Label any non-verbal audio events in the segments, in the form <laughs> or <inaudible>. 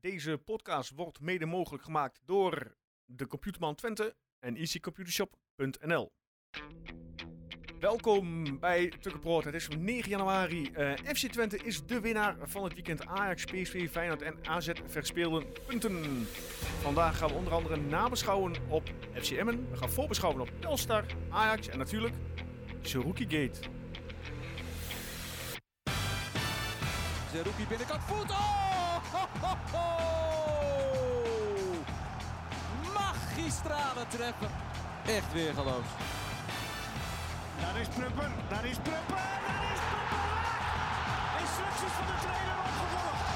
Deze podcast wordt mede mogelijk gemaakt door de Computerman Twente en easycomputershop.nl. Welkom bij Tukkenproot. Het is 9 januari. Eh, FC Twente is de winnaar van het weekend. Ajax, PSV, Feyenoord en AZ verspeelden punten. Vandaag gaan we onder andere nabeschouwen op FC Emmen. We gaan voorbeschouwen op Telstar, Ajax en natuurlijk Seruki Gate. Zerouki binnenkant voet. Ho, ho! Magistrale treffer. Echt weer geloof. Daar is Prupper, daar is Prupper, daar is Prupper! Instructies van de trainer opgevolgd.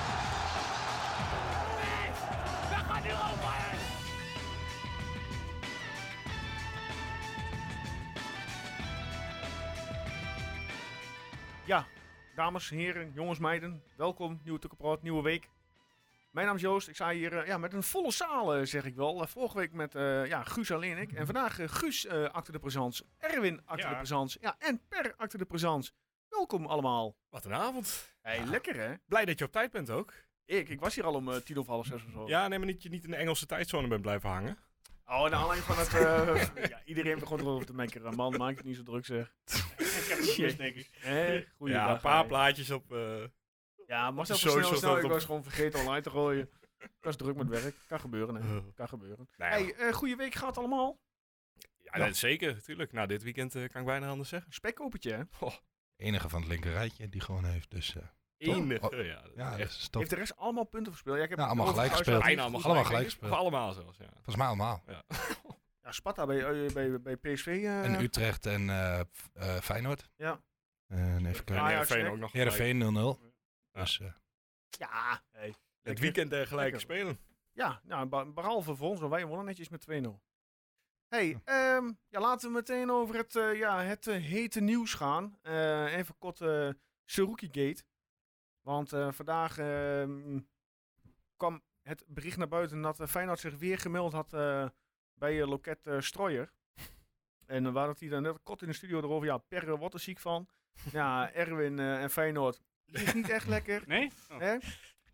We gaan nu over! Ja, dames, heren, jongens, meiden. Welkom, nieuwe Tukkenproot, nieuwe week. Mijn naam is Joost. Ik sta hier eh, ja, met een volle zaal, eh, zeg ik wel. Eh, vorige week met ja, Guus alleen ik. En vandaag Guus achter de présence, Erwin achter Ja. de présence. Ja, en Per achter de présence. Welkom allemaal. Wat een avond. Hey, lekker hè? Blij dat je op tijd bent ook. Ik, ik was hier al om tien of half zes of zo. Ja, nee, maar niet, je niet in de Engelse tijdzone bent blijven hangen. Oh, naar aanleiding van het... <laughs> ja, iedereen begon erover te mekkeren. Man, maak het niet zo druk zeg. <laughs> Ik heb het goeie ja, dag, een paar plaatjes op... Ja, maar zelfs Socials snel, Ik op- was gewoon vergeten online te gooien. <laughs> Ik was druk met werk. Kan gebeuren, hè. Uh. Kan gebeuren. nou ja, Hey, eh goede week gaat allemaal. ja, zeker, natuurlijk. Nou, dit weekend eh, kan ik bijna anders zeggen. Spekkopertje, hè? enige van het linkerrijtje die gewoon heeft. Dus eh, Enige, Oh, ja. dat is ja, echt. Heeft de rest allemaal punten verspeeld? Ja, ik heb Ja, allemaal gelijk gespeeld. bijna allemaal allemaal gelijk. Of allemaal zelfs, ja. Volgens mij allemaal. Ja, <laughs> Sparta bij, bij, bij PSV. eh, En Utrecht en eh, eh, Feyenoord. Ja. En even En kijken. Heerenveen ook nog. Heerenveen 0-0. Dus eh, Ja, hey. Het weekend gelijk Lekker. spelen. Ja, nou, be- behalve voor ons, want wij wonnen netjes met 2-0. Hey, ehm, ja, laten we meteen over het, eh, ja, het eh, hete nieuws gaan. Eh, even kort eh Seruki Gate. Want eh, vandaag ehm, kwam het bericht naar buiten dat uh, Feyenoord zich weer gemeld had eh, bij uh, Loket Strooier. En uh, waar dat hij dan net kort in de studio erover, ja, Per wordt er ziek van. Ja, Erwin eh, en Feyenoord is niet echt lekker. Nee? Oh. Hè?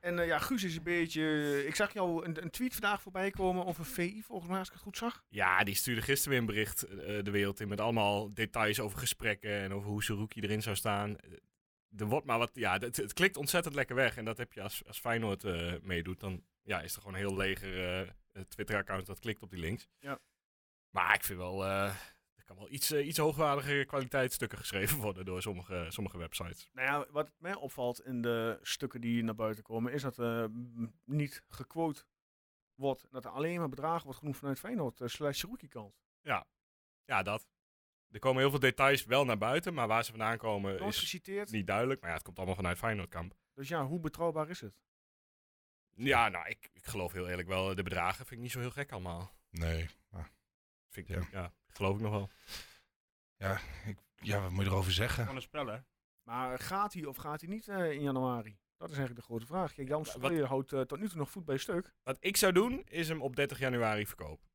En eh, ja, Guus is een beetje. eh, ik zag jou een, een tweet vandaag voorbij komen over VI, volgens mij, als ik het goed zag. Ja, die stuurde gisteren weer een bericht eh, de wereld in met allemaal details over gesprekken en over hoe Seruki erin zou staan. Er wordt maar wat, ja, het, het klikt ontzettend lekker weg. En dat heb je als, als Feyenoord eh, meedoet, dan ja, is er gewoon een heel leger eh, Twitter-account dat klikt op die links. Ja. Maar ik vind wel, kan wel iets, eh, iets hoogwaardige kwaliteitsstukken geschreven <laughs> worden door sommige, sommige websites. Nou ja, wat mij opvalt in de stukken die naar buiten komen, is dat er mm, niet gequote wordt. Dat er alleen maar bedragen wordt genoemd vanuit Feyenoord uh, slash kant. Ja, dat. Er komen heel veel details wel naar buiten, maar waar ze vandaan komen Nooit is geciteerd. niet duidelijk. Maar ja, het komt allemaal vanuit Feyenoordkamp. Dus ja, hoe betrouwbaar is het? Ja, nou, ik, ik geloof heel eerlijk wel, de bedragen vind ik niet zo heel gek allemaal. nee. Maar, Vind ik, Ja. ja. Geloof ik nog wel. ja, ik, ja, wat moet je erover zeggen? Gewoon een spel, hè? Maar gaat hij of gaat hij niet eh, in januari? Dat is eigenlijk de grote vraag. Kijk, Jan Wat- Strooijer houdt eh, tot nu toe nog voet bij stuk. Wat ik zou doen, is hem op 30 januari verkopen.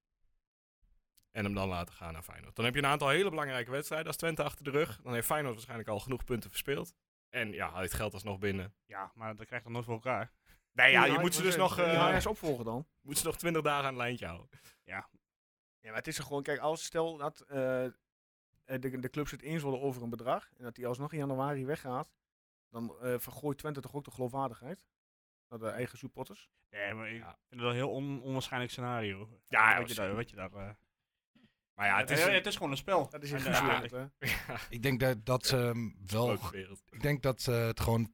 En hem dan laten gaan naar Feyenoord. Dan heb je een aantal hele belangrijke wedstrijden als Twente achter de rug. Dan heeft Feyenoord waarschijnlijk al genoeg punten verspeeld. En ja, haal je het geld alsnog binnen. Ja, maar dat krijgt dan nooit voor elkaar. Nee, ja, je moet ze dus nog, zeggen. Die eh, opvolgen dan. moet ze nog 20 dagen aan het lijntje houden. Ja, maar het is er gewoon, kijk, als stel dat eh, eh, de, de clubs het eens worden over een bedrag en dat die alsnog in januari weggaat, dan eh, vergooit Twente toch ook de geloofwaardigheid naar de eigen supporters. Nee, maar ik Ja. vind het wel een heel on onwaarschijnlijk scenario. Ja, wat je ja, daar... Wat je daar eh, Maar ja, het is een het is gewoon een spel. Dat is in En, Guus wereld, hè. <laughs> Ik denk dat, dat ze hem wel... Ik denk dat het gewoon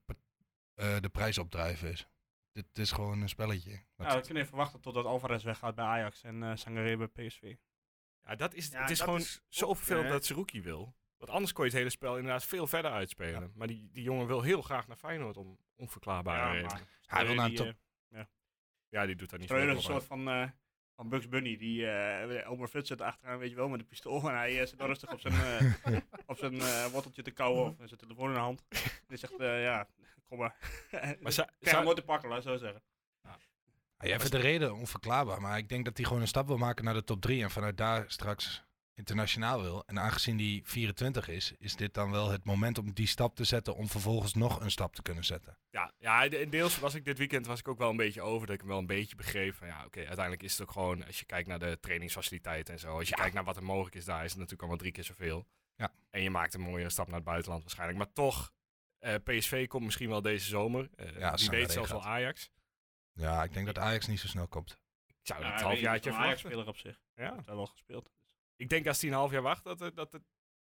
eh, de prijs opdrijven is. Dit is gewoon een spelletje. Dat- Ja, we kunnen even wachten totdat Alvarez weggaat bij Ajax en eh Sangaré bij PSV. Ja, dat is, Ja, het is dat gewoon is zo ook, vervelend hè. dat Seruki wil. Want anders kon je het hele spel inderdaad veel verder uitspelen. Maar die, die jongen wil heel graag naar Feyenoord om onverklaarbare Ja, redenen. Hij wil naar een eh, Ja, die doet daar niet is een soort van, eh, van Bugs Bunny. Die eh Elmer Fudd zit achteraan, weet je wel, met een pistool. En hij eh, zit dan rustig op zijn, eh, <laughs> op zijn eh, worteltje te kauwen of zijn telefoon in de hand. En hij zegt, eh, ja, kom maar. Maar <laughs> zou- Krijg hem nooit te pakken, laat ik zo zeggen. Ja, jij vindt de reden onverklaarbaar, maar ik denk dat hij gewoon een stap wil maken naar de top 3 en vanuit daar straks internationaal wil. En aangezien die 24 is, is dit dan wel het moment om die stap te zetten om vervolgens nog een stap te kunnen zetten. Ja, ja, de- deels was ik dit weekend was ik ook wel een beetje over. Dat ik hem wel een beetje begreep van ja, oké, uiteindelijk is het ook gewoon, als je kijkt naar de trainingsfaciliteiten en zo, als je kijkt naar wat er mogelijk is, daar is het natuurlijk allemaal drie keer zoveel. Ja. En je maakt een mooiere stap naar het buitenland waarschijnlijk. Maar toch, eh, PSV komt misschien wel deze zomer. Eh, Ja, wie Sangaré weet zelfs wel. Ajax. Ja, ik denk dat Ajax niet zo snel komt. Ik zou Ja, het weet half je, jaartje zo'n verwachten. Ajax-speler op zich. Ja. hij wel gespeeld. Ik denk als hij een half jaar wacht, dat, er- dat, het,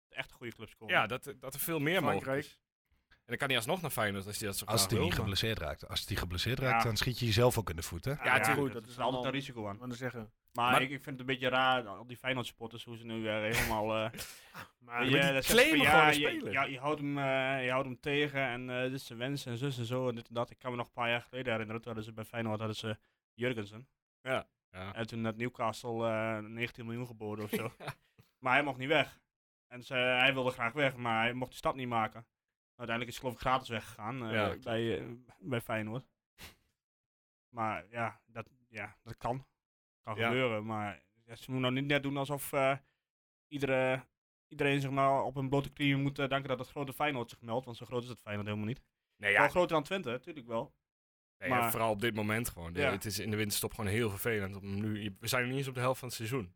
echt goede clubs komen. ja, dat, er- dat er veel meer mogelijk Frankrijk. is. En dan kan hij alsnog naar Feyenoord als hij dat zo Als graag hij wil. niet maar- geblesseerd raakt. Als hij geblesseerd Ja. raakt, dan schiet je jezelf ook in de voet. Hè? Ja, Ja, tuurlijk, goed, dat dat is is altijd allemaal- een risico aan. Zeggen. Maar, Maar- ik, ik vind het een beetje raar, al die Feyenoord supporters, hoe ze nu weer helemaal... eh <laughs> Maar die je, dat zeggen claimen van, gewoon je, speler. ja, je, houdt hem, eh, je houdt hem tegen en eh, dit is zijn wens en zus en zo en dit en dat. Ik kan me nog een paar jaar geleden herinneren, toen hadden ze bij Feyenoord hadden ze Jurgensen. Ja. Ja. En toen had Newcastle eh 19 miljoen geboden of zo. <laughs> Maar hij mocht niet weg. En ze, hij wilde graag weg, maar hij mocht die stap niet maken. Uiteindelijk is hij geloof ik gratis weggegaan eh, Ja, bij, eh, bij Feyenoord. Maar ja, dat, ja, dat kan. Kan gebeuren, maar ja, ze moeten nou niet net doen alsof eh, iedere, iedereen zeg maar, op een blote knieën moet eh, danken dat het grote Feyenoord zich meldt. Want zo groot is het Feyenoord helemaal niet. Nee, Wel ja, groter dan Twente, natuurlijk wel. Nee, maar- ja, vooral op dit moment gewoon. De- Ja. Het is in de winterstop gewoon heel vervelend. Om nu, we zijn nog niet eens op de helft van het seizoen.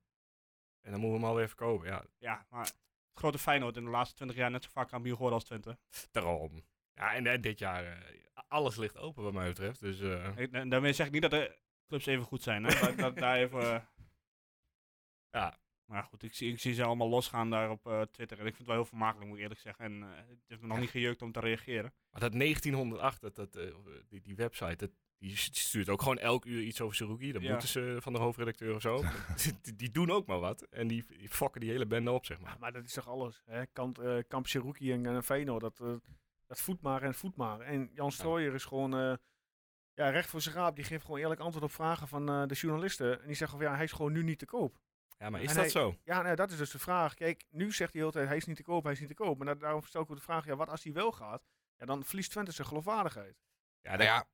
En dan moeten we hem alweer verkopen. Ja, Ja, maar het grote Feyenoord in de laatste 20 jaar net zo vaak kampioen geworden als Twente. daarom. Ja, en, en dit jaar, eh, alles ligt open wat mij betreft. Dus eh, En, en daarmee zeg ik niet dat de clubs even goed zijn. Hè? <laughs> dat, dat daar even, eh, ja, maar goed, ik zie, ik zie ze allemaal losgaan daar op eh, Twitter. En ik vind het wel heel vermakelijk, moet ik eerlijk zeggen. En eh, het heeft me nog niet gejeukt om te reageren. maar dat 1908, dat, dat, eh, die, die website, dat, die stuurt ook gewoon elk uur iets over Seruki. Dat Ja. moeten ze van de hoofdredacteur of zo. <laughs> <laughs> die, die doen ook maar wat. En die, die fokken die hele bende op, zeg maar. Ja, maar dat is toch alles. Hè? Kamp, eh Kamp en uh, Feyenoord, dat, dat voet maar en voet maar. En Jan Strooijer is gewoon eh, ja, recht voor zijn raap. Die geeft gewoon eerlijk antwoord op vragen van eh, de journalisten. En die zeggen van ja, hij is gewoon nu niet te koop. Ja, maar is En dat hij- zo? Ja, nee, dat is dus de vraag. Kijk, nu zegt hij de hele tijd, hij is niet te koop, hij is niet te koop. Maar da- daarom stel ik ook de vraag, ja, wat als hij wel gaat? Ja, dan verliest Twente zijn geloofwaardigheid. Ja, Nou dat- ja,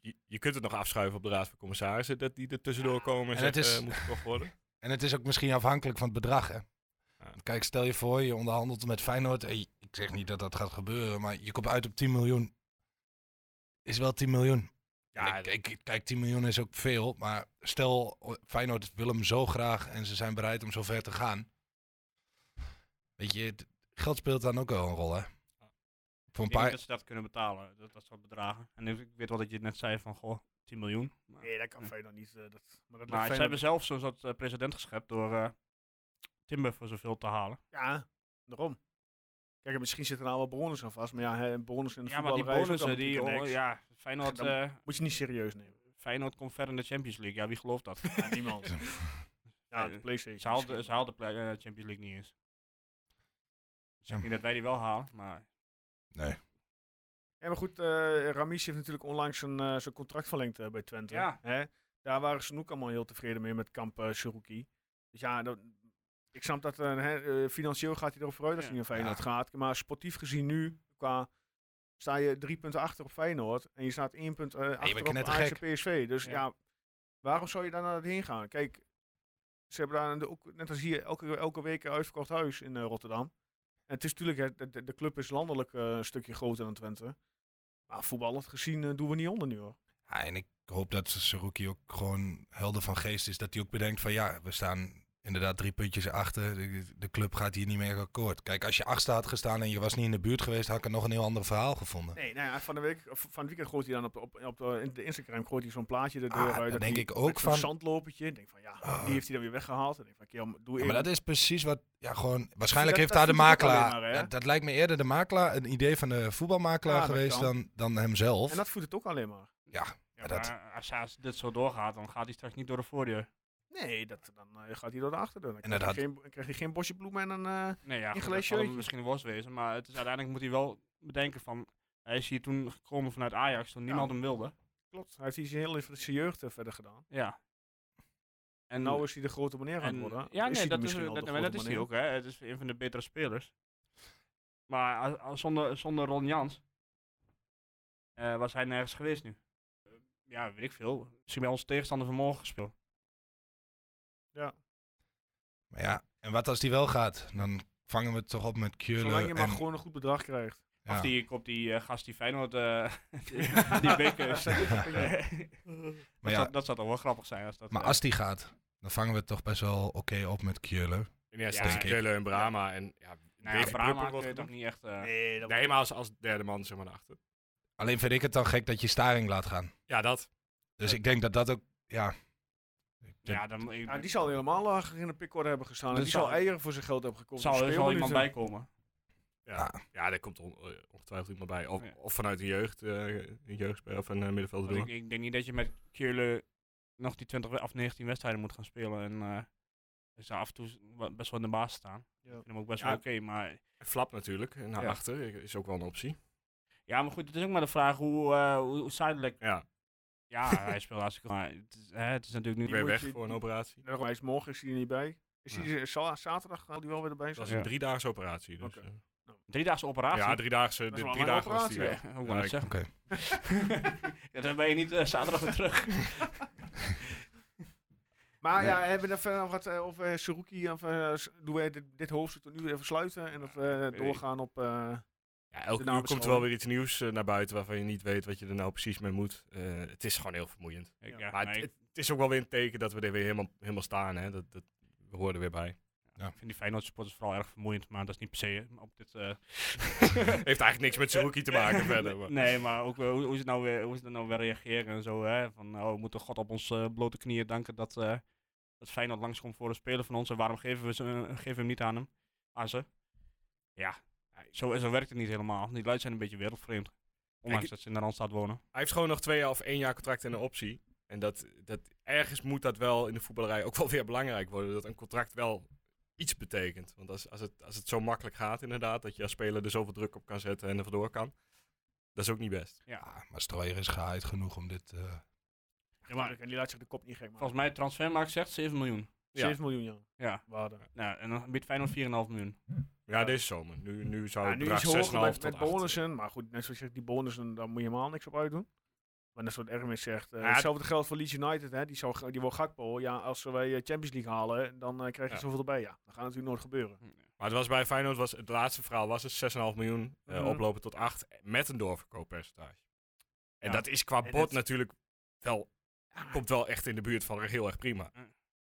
je, je kunt het nog afschuiven op de Raad van Commissarissen. Dat die er tussendoor komen en, En het zeggen, is- eh, moet gekocht worden. <laughs> en het is ook misschien afhankelijk van het bedrag. Hè? Ja. Kijk, stel je voor, je onderhandelt met Feyenoord. Ik zeg niet dat dat gaat gebeuren, maar je komt uit op 10 miljoen. Is wel 10 miljoen. Ja, Ja, kijk, kijk, 10 miljoen is ook veel. Maar stel, Feyenoord wil hem zo graag en ze zijn bereid om zo ver te gaan. Weet je, het- geld speelt dan ook wel een rol, hè? Voor een Ik denk paar... dat ze dat kunnen betalen, dat, dat soort bedragen. En ik weet wel dat je net zei van, goh, 10 miljoen. Maar, Nee, dat kan Feyenoord niet. eh, dat, maar dat maar lukt ze hebben zelf zo'n soort eh, president geschept door eh, Timber voor zoveel te halen. Ja, daarom. Kijk, en misschien zitten er nou wel bonus aan vast. Maar ja, bonus in de Ja, maar die bonussen, die, allemaal ja, Feyenoord, <laughs> eh, Moet je niet serieus nemen. Feyenoord komt ver in de Champions League. Ja, wie gelooft dat? <laughs> Ja, niemand. ja, de Playstation. Ze haalden, misschien. ze haalden de play- eh, Champions League niet eens. Ja. niet dat wij die wel halen, maar Nee. Ja, maar goed, eh Ramis heeft natuurlijk onlangs zijn, eh, zijn contract verlengd bij Twente. Ja. Hè? Daar waren ze ook allemaal heel tevreden mee met kamp uh, Cherokee. Dus ja, dat, ik snap dat eh, hè, eh, financieel gaat hij erop vooruit als hij naar Feyenoord gaat. Maar sportief gezien nu, qua, sta je drie punten achter op Feyenoord. En je staat één punt eh, achter op. Ajax en PSV. Dus Ja. ja. waarom zou je daar naar heen gaan? Kijk, ze hebben daar ook, net als hier, elke, elke week een uitverkocht huis in Rotterdam. En het is natuurlijk, de, de, club is landelijk een stukje groter dan Twente. Maar voetballend gezien doen we niet onder nu hoor. Ja, en ik hoop dat Saruki ook gewoon helder van geest is. Dat hij ook bedenkt van ja, we staan inderdaad drie puntjes achter. De, de club gaat hier niet meer akkoord. Kijk, als je achtste had gestaan en je was niet in de buurt geweest, had ik er nog een heel ander verhaal gevonden. Nee, nou ja, van de week, van het weekend gooit hij dan op, de- op, op de, in de Instagram gooit hij zo'n plaatje erdoor. Ah, uit. dan dat denk ik ook van- zandlopertje. Ik denk van ja, Ah. die heeft hij dan weer weggehaald. Denk van, ja, doe Ja, maar dat is precies wat, ja, gewoon, waarschijnlijk dat- heeft dat daar de voelt makelaar, maar, dat, dat lijkt me eerder de makelaar, een idee van de voetbalmakelaar Ja, dat geweest dan, dan hemzelf. En dat voedt het ook alleen maar. Ja, Ja, dat- maar als, als dit zo doorgaat, dan gaat hij straks niet door de voordeur. Nee, dat, dan eh, gaat hij door de achterdeur. Dan En krijg, je geen, dan krijg je geen bosje bloemen en een... eh, Nee, ja, In goed, gelijk dat zal hem shirtje. misschien worst wezen. Maar het is, uiteindelijk moet hij wel bedenken van... Hij is hier toen gekomen vanuit Ajax, toen niemand hem wilde. klopt. Hij heeft hier zijn hele zijn jeugd eh, verder gedaan. Ja. En En nu is hij de grote meneer aan het en- worden. Ja, Is nee, hij dat is, misschien dat, al de maar dat grote is hij meneer? ook. Hè. Het is een van de betere spelers. Maar als- als zonder, zonder Ron Jans eh, was hij nergens geweest nu. Eh, ja, weet ik veel. Misschien bij onze tegenstander vanmorgen gespeeld. Maar ja, En wat als die wel gaat? Dan vangen we het toch op met Keulen. Zolang je maar en- gewoon een goed bedrag krijgt. ja. Of die, op die eh, gast die Feyenoord, eh <laughs> die beker is. <laughs> Maar dat, ja, zou, dat zou toch wel grappig zijn als dat... Maar eh, als die gaat, dan vangen we het toch best wel oké op met Keulen. In eerste Ja. Keulen en Brahma. En, ja, nou ja, Prupper kun je toch niet echt... eh, Nee, dat Nee, maar als, als derde man zeg maar naar achter. Alleen vind ik het dan gek dat je Staring laat gaan. Ja, dat. Dus ik denk dat dat ook, ja... ja, dan, ik, Ja, die zal helemaal lager in de pickorde hebben gestaan. En die zal zal- eieren voor zijn geld hebben gekocht. zal, er zal Speelminuten. iemand bij komen. Ja, Ja. ja daar komt on- eh, ongetwijfeld iemand bij. Of, Ja. of vanuit de jeugd, eh een jeugdspeler of een uh, middenvelder Want door. ik, ik denk niet dat je met Keulen nog die 20 we- of 19 wedstrijden moet gaan spelen. En eh dus af en toe best wel in de baas staan. Ja. Ik vind hem ook best Ja. wel oké. maar, Flap natuurlijk, naar Ja. achter, is ook wel een optie. ja, maar goed, het is ook maar de vraag hoe, eh hoe, hoe zijdelijk... Ja, Ja, hij speelt hartstikke goed. Maar het is, hè, het is natuurlijk nu... weer weg je- voor een operatie. Hij is morgen is hij er niet bij. Is hij er za- zaterdag gaat hij wel weer erbij Dat zijn? was een driedaagse operatie. Dus, Oké. eh, Driedaagse operatie. ja, driedaagse, Dat is de drie dagen was die operatie, weg. Net ik- zeggen. Oké. <laughs> <laughs> ja, dan ben je niet eh, zaterdag weer terug. <laughs> Maar ja, hebben we er verder nog wat eh, over uh, Saruki? Of doen we dit, dit hoofdstuk tot nu even sluiten en dat we eh, doorgaan op... eh, Ja, elke De uur komt er wel weer iets nieuws eh, naar buiten waarvan je niet weet wat je er nou precies mee moet. Eh, het is gewoon heel vermoeiend. Ik- Ja, ja, maar nee, het, ik het is ook wel weer een teken dat we er weer helemaal, helemaal staan. Hè? Dat, dat, we horen er weer bij. vind die Feyenoord supporters vooral erg vermoeiend, maar dat is niet per se hè, op dit... eh, <laughs> Heeft eigenlijk niks met Saruki te maken <laughs> verder. maar- Nee, maar ook eh, hoe, hoe, ze nou weer, hoe ze er nou weer reageren en zo. Hè? Van, oh, we moeten God op ons eh, blote knieën danken dat, eh dat Feyenoord langskomt voor een speler van ons. En waarom geven we, ze, eh, geven we hem niet aan hem? Aan ze? Ja, zo, zo werkt het niet helemaal. Die lui zijn een beetje wereldvreemd. Ondanks Ik- dat ze in de Randstad wonen. Hij heeft gewoon nog twee jaar of één jaar contract en een optie. En dat, dat, ergens moet dat wel in de voetballerij ook wel <laughs> weer belangrijk worden. Dat een contract wel iets betekent. Want als, als, het, als het zo makkelijk gaat inderdaad, dat je als speler er zoveel druk op kan zetten en er vandoor kan. Dat is ook niet best. Ah, maar Strooier is gehaaid genoeg om dit... eh, ja, maar, en die laat zich de kop niet gek maken. Volgens mij transfermarkt zegt 7 miljoen. Ja. 7 miljoen, ja. Ja, Waarde. nou, en dan biedt Feyenoord 4,5 miljoen. Ja, deze zomer. Nu, nu zou Ja, het nu bedrag iets hoger 6,5 met, tot met 8. bonussen. Maar goed, net zoals je zegt, die bonussen, daar moet je helemaal niks op uitdoen. Maar net zoals Erwin zegt, eh Ja, hetzelfde geldt voor Leeds United. Hè, die, zou, die wil Gakpo. Ja, als wij eh, Champions League halen, dan eh, krijg je Ja. zoveel erbij. Ja, dat gaat natuurlijk nooit gebeuren. Maar het was bij Feyenoord, was, het laatste verhaal was het 6,5 miljoen eh, Mhm. oplopen tot 8 met een doorverkooppercentage. En Ja. dat is qua het- natuurlijk wel, komt wel echt in de buurt van heel erg prima.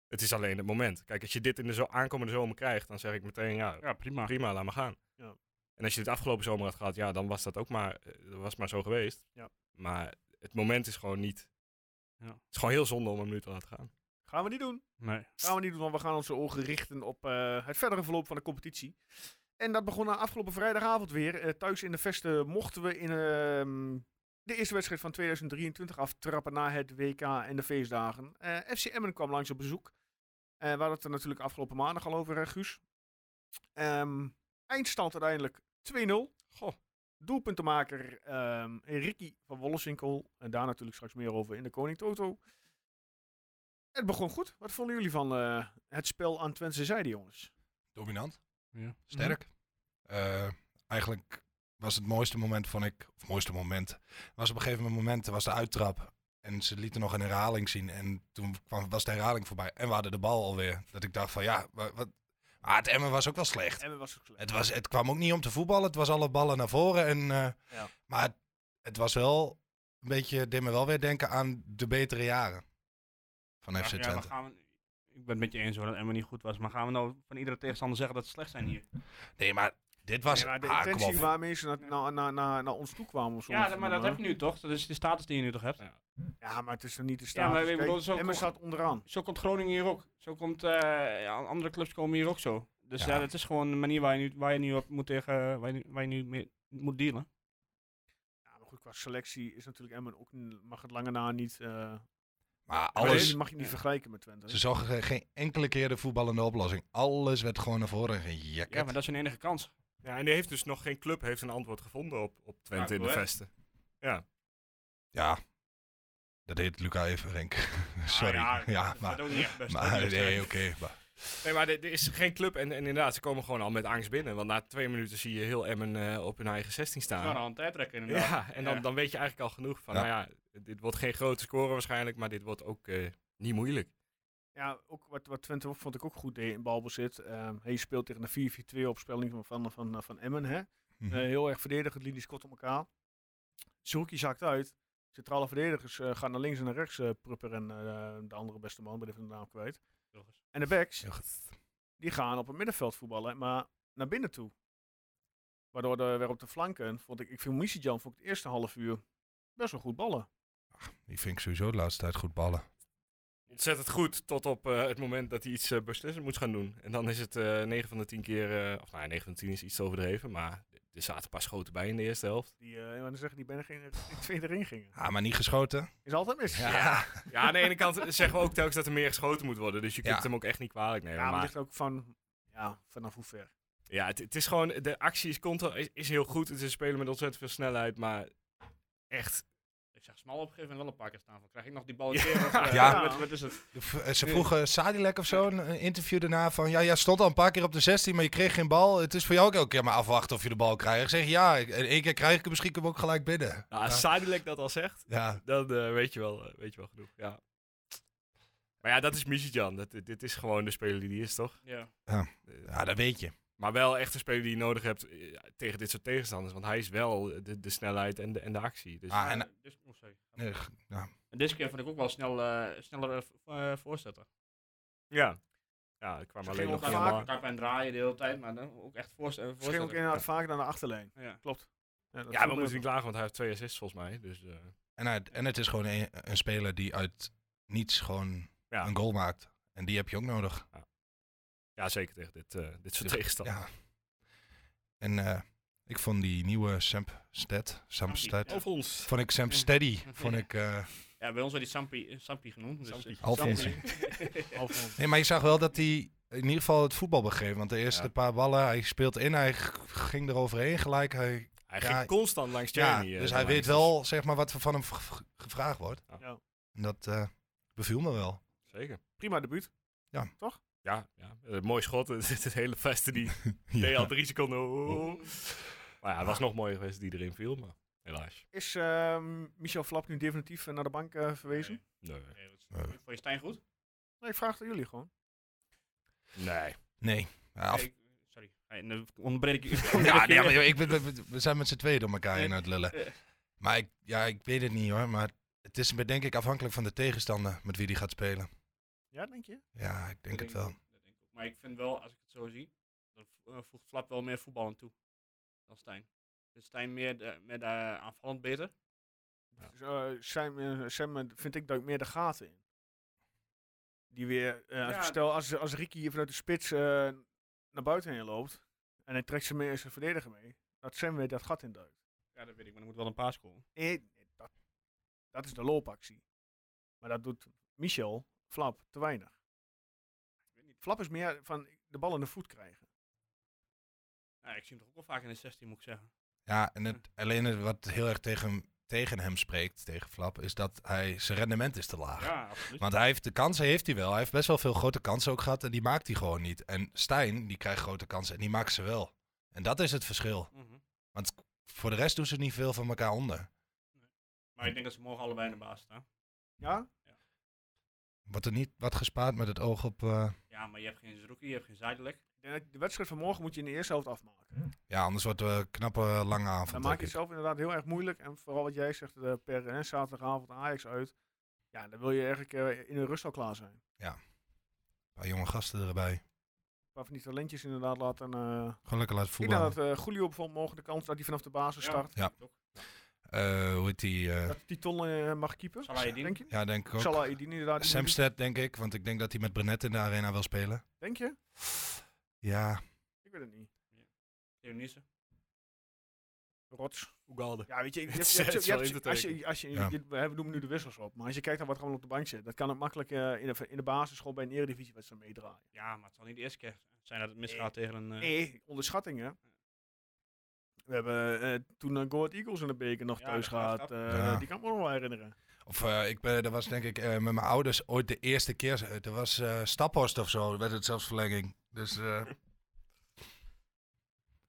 Het is alleen het moment. Kijk, als je dit in de zo aankomende zomer krijgt, dan zeg ik meteen ja, Ja, prima. prima, laat maar gaan. Ja. En als je dit afgelopen zomer had gehad, ja, dan was dat ook maar, eh, was maar zo geweest. Ja. Maar het moment is gewoon niet. Ja. Het is gewoon heel zonde om hem nu te laten gaan. Gaan we niet doen. Nee. Gaan we niet doen, want we gaan onze ogen richten op eh, het verdere verloop van de competitie. En dat begon na afgelopen vrijdagavond weer. Eh, thuis in de Vesten mochten we in ehm, de eerste wedstrijd van 2023 aftrappen na het WK en de feestdagen. Eh, FC Emmen kwam langs op bezoek. Eh we hadden het er natuurlijk afgelopen maandag al over, Guus. Ehm, eindstand uiteindelijk 2-0. Goh. Doelpuntenmaker ehm Ricky van Wolleswinkel. En daar natuurlijk straks meer over in de Koning Toto. Het begon goed. Wat vonden jullie van eh, het spel aan Twentse zijde, jongens? dominant. Ja. Sterk. Eh, eigenlijk was het mooiste moment, vond ik, of het mooiste moment, was op een gegeven moment, was de uittrap. En ze lieten nog een herhaling zien. En toen kwam, was de herhaling voorbij. En we hadden de bal alweer. Dat ik dacht van, ja, wa- wat... Maar het Emmen was ook wel slecht. Emmen was ook slecht. Het, was, het kwam ook niet om te voetballen. Het was alle ballen naar voren. En, eh, Ja. Maar het, het was wel een beetje, deed me wel weer denken aan de betere jaren van FC Ja, maar Twente. gaan we, ik ben het met je eens hoor dat Emma niet goed was. Maar gaan we nou van iedere tegenstander zeggen dat ze slecht zijn hier? Nee, maar dit was... Nee, maar de ah, intentie op. waarmee ze naar, naar, naar, naar, naar ons toe kwamen. of zo Ja, dat- maar dat heb je nu toch? Dat is de status die je nu toch hebt? Ja. Ja, maar het is er niet de Ja, status. maar Kijk, bedoel, zo Emmen kom- staat onderaan. Zo komt Groningen hier ook. Zo komt eh, ja, andere clubs komen hier ook zo. Dus Ja. ja, het is gewoon een manier waar je nu, waar je nu op moet tegen, waar je, waar je nu mee moet dealen. Ja, maar goed, qua selectie is natuurlijk Emmen ook, mag het lange na niet... eh Maar alles mag je niet vergelijken met Twente. Ze zochten ge- geen enkele keer de voetballende oplossing. Alles werd gewoon naar voren gejakkerd. Ja, maar dat is hun enige kans. Ja, en die heeft dus nog geen club heeft een antwoord gevonden op, op Twente Ja, in de vesten. Ja. Ja, dat deed Luca Everenk. <laughs> Sorry. Ah, ja, dat is maar... ook niet echt best. maar nee, oké. maar- Nee, maar er er is geen club en, en inderdaad, ze komen gewoon al met angst binnen. Want na twee minuten zie je heel Emmen eh, op hun eigen 16 Het is wel staan. al een tijdrekker inderdaad. Ja, en dan, Ja. dan weet je eigenlijk al genoeg van, Ja. nou ja, dit wordt geen grote score waarschijnlijk, maar dit wordt ook eh, niet moeilijk. Ja, ook wat, wat Twente ook, vond ik ook goed deed in balbezit. Ehm hij speelt tegen een 4-4-2 opspelling van, van, van, van Emmen. Hè? Eh, heel erg verdedigend, linies kort op elkaar. Zoekie zakt uit. Centrale verdedigers eh, gaan naar links en naar rechts. eh Prupper en eh, de andere beste man, ben even de naam kwijt. En de backs, die gaan op het middenveld voetballen, maar naar binnen toe. Waardoor de, weer op de flanken, vond ik, ik vind Missidjan voor het eerste half uur best wel goed ballen. Die vind ik sowieso de laatste tijd goed ballen. Ontzettend goed, tot op eh, het moment dat hij iets eh, beslissend moet gaan doen. En dan is het eh 9 van de 10 keer, eh, of nou ja, 9 van de 10 is iets te overdreven, maar er zaten een paar schoten bij in de eerste helft. Die, eh dan zeggen die bijna geen die twee erin gingen. Ah, maar niet geschoten. Is altijd mis. Ja. ja. Ja, aan de ene kant zeggen we ook telkens dat er meer geschoten moet worden, dus je kunt Ja. hem ook echt niet kwalijk nemen. maar het maar ligt ook van, ja, vanaf hoe ver. ja, het, het is gewoon, de actie is, is, is heel goed. Het is een speler met ontzettend veel snelheid, maar echt, Smal op een gegeven moment wel een paar keer staan. Van, krijg ik nog die bal een Ja. Of, eh, <laughs> Ja. Wat, wat is het? Eh, Ze vroegen Sadilek of zo een interview daarna van... Ja, jij stond al een paar keer op de 16, maar je kreeg geen bal. Het is voor jou ook elke keer maar afwachten of je de bal krijgt. Ik zeg ja, en één keer krijg ik hem, misschien ook gelijk binnen. nou, Ja. als Sadilek dat al zegt, Ja, dan eh, weet, je wel, weet je wel genoeg. Ja. Maar ja, dat is. Dat, dit is gewoon de speler die die is, toch? Ja. Ja, dat weet je. Maar wel echt een speler die je nodig hebt eh, tegen dit soort tegenstanders. Want hij is wel de, de snelheid en de, en de actie. Dus Ah, en- Eh, dus, oh. Nee, ja. En deze keer vond ik ook wel snel, eh, sneller eh, eh, voorzetten. ja. Ja, ik kwam Ze alleen nog vaak- helemaal- Kappen en draaien de hele tijd, maar dan ook echt eh, Ze ging voorzetten. ook inderdaad vaak naar de achterlijn. Ja. Klopt. Ja, dat Ja, we moeten niet klagen, want hij heeft twee assists volgens mij. Dus, eh, En, hij- en het is gewoon een, een speler die uit niets gewoon Ja. een goal maakt. En die heb je ook nodig. ja, zeker tegen dit, eh, dit soort tegenstanders. Ja. En eh, ik vond die nieuwe Samp Sted, Samp Sted, Over ons. vond ik Samp Steady, <laughs> vond ik... eh, Ja, bij ons werd die Sampi, Sampi genoemd. Dus, Sampi. Alfons. Sampi. <laughs> Alfons. <laughs> Nee, maar je zag wel dat hij in ieder geval het voetbal begreep. Want de eerste Ja. paar ballen, hij speelt in, hij ging eroverheen gelijk. Hij, Hij Ja, ging constant langs ja, Jamie. eh, dus hij weet wel zeg maar, wat er van hem gevraagd wordt. Ja. En dat eh, beviel me wel. Zeker. Prima debuut. Ja, ja. eh, mooi schot. <laughs> Het, het hele vesten die <laughs> deed Ja. al drie seconden. oh. Maar ja, het was nog mooier geweest die erin viel, maar helaas. Is ehm, Michel Flap nu definitief eh, naar de bank eh, verwezen? Nee. Nee, is- Nee. Vond je Stijn goed? Nee, ik vraag het aan jullie gewoon. Nee. Nee. Ja, af- sorry. Hey, onderbreek ik. ja, nee, maar ik, ben- we, we zijn met z'n tweeën door elkaar aan het lullen. Maar ik, ja, ik weet het niet hoor. Maar het is denk ik afhankelijk van de tegenstander met wie die gaat spelen. Ja, denk je? Ja, ik denk het wel. Dat denk ik ook. Maar ik vind wel, als ik het zo zie, dan eh, voegt Flap wel meer voetbal aan toe dan Stijn. Dus Stijn meer, de, meer de, aanvallend beter. Dus, eh, Sam, eh, Sam eh, vind ik duikt meer de gaten in. Die weer, eh, als- Ja. stel als, als Ricky hier vanuit de spits eh, naar buiten heen loopt en hij trekt ze mee zijn verdediger mee, dat Sam weer dat gat in duikt. Ja, dat weet ik, maar er moet wel een paas komen. Nee, nee, dat, dat is de loopactie. Maar dat doet Michel, Flap, te weinig. Flap is meer van de bal in de voet krijgen. Ja, ik zie hem toch ook wel vaak in de 16, moet ik zeggen. Ja, en het, alleen het wat heel erg tegen, hem- tegen hem spreekt, tegen Flap, is dat hij, zijn rendement is te laag. Ja, absoluut. Want hij heeft de kansen, heeft hij wel. Hij heeft best wel veel grote kansen ook gehad en die maakt hij gewoon niet. En Stijn, die krijgt grote kansen en die maakt ze wel. En dat is het verschil. Mhm. Want voor de rest doen ze niet veel van elkaar onder. Maar ik denk dat ze morgen allebei in de baas staan. Ja? Wordt er niet wat gespaard met het oog op... eh, Ja, maar je hebt geen Zerouki, je hebt geen Zijdelijk. Ik denk dat De wedstrijd van morgen moet je in de eerste helft afmaken. ja, anders wordt het een knappe lange avond. Dan maak je het zelf inderdaad heel erg moeilijk. En vooral wat jij zegt, eh, per hè, zaterdagavond Ajax uit. Ja, dan wil je eigenlijk eh, in de rust al klaar zijn. Een paar jonge gasten erbij. Een paar van die talentjes inderdaad laten... eh Gewoon lekker laten ik denk voetballen. dat eh Julio bijvoorbeeld morgen de kans dat hij vanaf de basis Ja. start. Ja. Eh, hoe heet die? Dat Titon eh mag keeper. Denk je? ja, denk ik ook. Salah Edin inderdaad. die moet- Samsted, denk ik. Want ik denk dat hij met Brenet in de arena wil spelen. Denk je? Ja, Ik weet het niet. Dionise. Rots. Ugalde. Ja, weet je, <laughs> je, Het hebt- is- je hebt- het is je wel hebt- in te als je, als Ja. we noemen nu de wissels op, maar als je kijkt naar wat er allemaal op de bank zit, dat kan ook makkelijk eh, in, de, in de basis gewoon bij een eredivisiewedstrijd meedraaien. Ja, maar het zal niet de eerste keer zijn dat het misgaat tegen een... eh, Nee, onderschattingen. We hebben eh, toen een Goat Eagles in de beker nog Ja, thuis gehad. Eh, Ja. Die kan ik me nog wel herinneren. Of eh, ik ben, dat was denk ik eh, met mijn ouders ooit de eerste keer. eh, Er was eh Staphorst of zo, werd het zelfs verlenging. Dus eh, <laughs>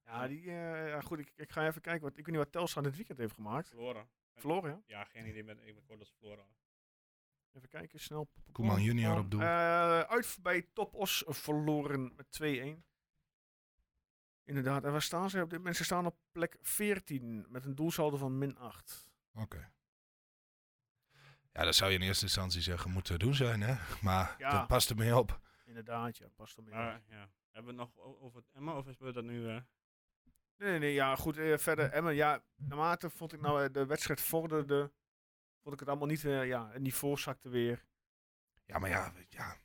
Ja, die, eh, ja, goed, ik, ik ga even kijken. Wat, ik weet niet wat Telstra dit weekend heeft gemaakt. Verloren. Verloren, ja? Ja, geen idee. Met, ik ben kort dat ze verloren. Even kijken, snel. Koeman junior op doel. Eh, uit bij Top Os verloren met 2-1. Inderdaad, en waar staan ze op dit moment? Ze staan op plek 14 met een doelsaldo van min 8. Oké. Ja, dat zou je in eerste instantie zeggen moeten doen zijn, hè? Maar Ja. dat past er mee op. Inderdaad, ja, past er mee. op. Maar, ja. Hebben we het nog over het Emma of is we dat nu... eh, Nee, nee, nee, ja, goed. eh, verder, Emmen, ja, naarmate vond ik nou eh, de wedstrijd vorderde, vond ik het allemaal niet, eh, ja, het niveau zakte weer. Ja, maar ja, ja.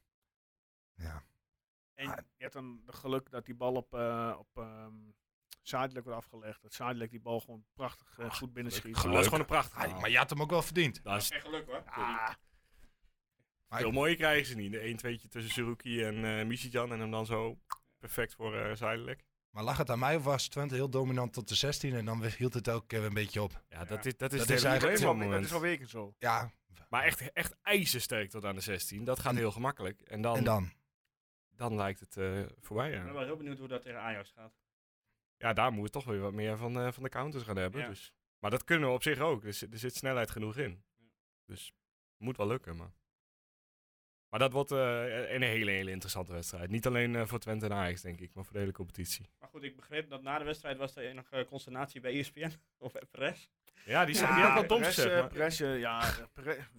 Ja, En Ah. je hebt dan de geluk dat die bal op, eh op ehm Zadelijk wordt afgelegd. Dat Zadelijk die bal gewoon prachtig eh, goed binnenschiet. Dat was gewoon een prachtig. Ah, maar je had hem ook wel verdiend. Dat is Geen geluk hoor. Ah, Maar veel mooier krijgen ze niet. De 1-2'tje tussen Suruki en eh Michijan en hem dan zo perfect voor eh Zijdelijk. Maar lag het aan mij of was Twente heel dominant tot de 16 en dan hield het elke keer weer een beetje op? Ja, dat is, dat is Dat is eigenlijk- is het dat is al weken zo. Ja, Maar echt, echt ijzersterk tot aan de 16. Dat gaat En- heel gemakkelijk. En dan, en dan? Dan? lijkt het eh, voorbij. Ik ben Ja. wel heel benieuwd hoe dat tegen Ajax gaat. ja, daar moeten we toch weer wat meer van, eh, van de counters gaan hebben. Ja. Dus. Maar dat kunnen we op zich ook. Dus, er zit snelheid genoeg in. Dus moet wel lukken. Maar, maar dat wordt eh, een hele, hele interessante wedstrijd. Niet alleen eh, voor Twente en Ajax, denk ik, maar voor de hele competitie. Maar goed, ik begreep dat na de wedstrijd was er nog consternatie bij ESPN <laughs> of Perez. Ja, die, zijn Ja, die had wat dom Perez, gezegd. maar- Perez, eh, ja,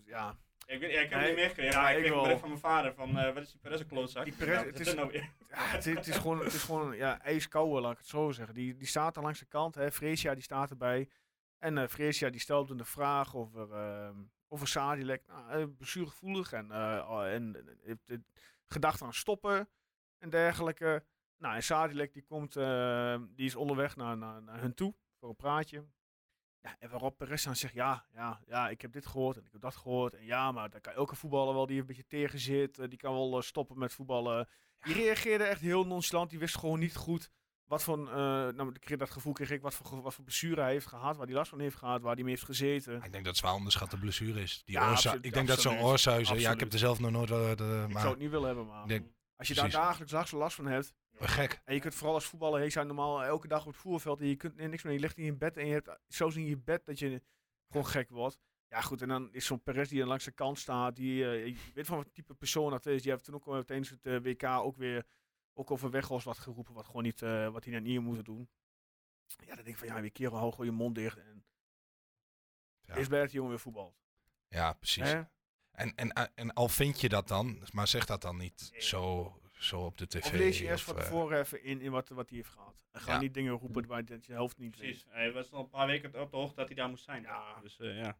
ja. Ik, weet, ja, ik heb Nee, het niet meegekregen, ja, maar ik ik kreeg een bericht van mijn vader van, eh, wat is die Perez een klootzak? Die Perez, Nou, <laughs> het is- nou weer? Ja, het, het is gewoon, het is gewoon ja, ijskoude, laat ik het zo zeggen. Die, die staat er langs de kant, hè. Freesia die staat erbij. En eh Freesia die stelt de vraag over, ehm over Sadilek. Nou, eh, blessuregevoelig en, oh, en heeft het gedacht aan stoppen en dergelijke. Nou, en Sadilek die komt, eh, die is onderweg naar, naar, naar hun toe voor een praatje. Ja, en waarop Perez dan zegt, ja, ja, ja, ik heb dit gehoord en ik heb dat gehoord. En ja, maar dan kan elke voetballer wel die een beetje tegen zit. eh, die kan wel eh, stoppen met voetballen. Die reageerde echt heel nonchalant. Die wist gewoon niet goed wat voor, eh, nou, dat gevoel kreeg ik, wat voor, wat voor blessure hij heeft gehad, waar hij last van heeft gehad, waar hij mee heeft gezeten. Ik denk dat het zwaar onderschatte blessure is. Die Ja, absoluut, ik denk dat zo'n absoluut. oorsuizen, ja, ik heb er zelf nog nooit wel, ik maar zou het niet willen hebben, maar denk, als je precies. daar dagelijks last, last van hebt, gek. en je kunt vooral als voetballer, je zijn normaal elke dag op het voerveld en je kunt niks meer, je ligt in je bed en je hebt zelfs in je bed dat je gewoon gek wordt. Ja goed, en dan is zo'n Perez die langs de kant staat, die, eh, je weet van wat type persoon dat is. Je hebt toen ook wel tijdens het eh, WK ook weer, ook over Weghorst wat geroepen, wat gewoon niet, eh, wat hij net niet moet doen. Ja, dan denk ik van, ja, weer kerel, hou gewoon je mond dicht en Ja. is bij dat die jongen weer voetbalt. Ja, precies. Hè? En, en, eh, en al vind je dat dan, maar zeg dat dan niet Nee. zo, zo op de tv. Of lees je eerst of, van eh, tevoren even in, in wat, wat hij heeft gehad. En ga Ja. niet dingen roepen waar je dat je de helft niet Precies, weet. hij was al een paar weken op de hoogte dat hij daar moest zijn. Ja. Dus eh, ja.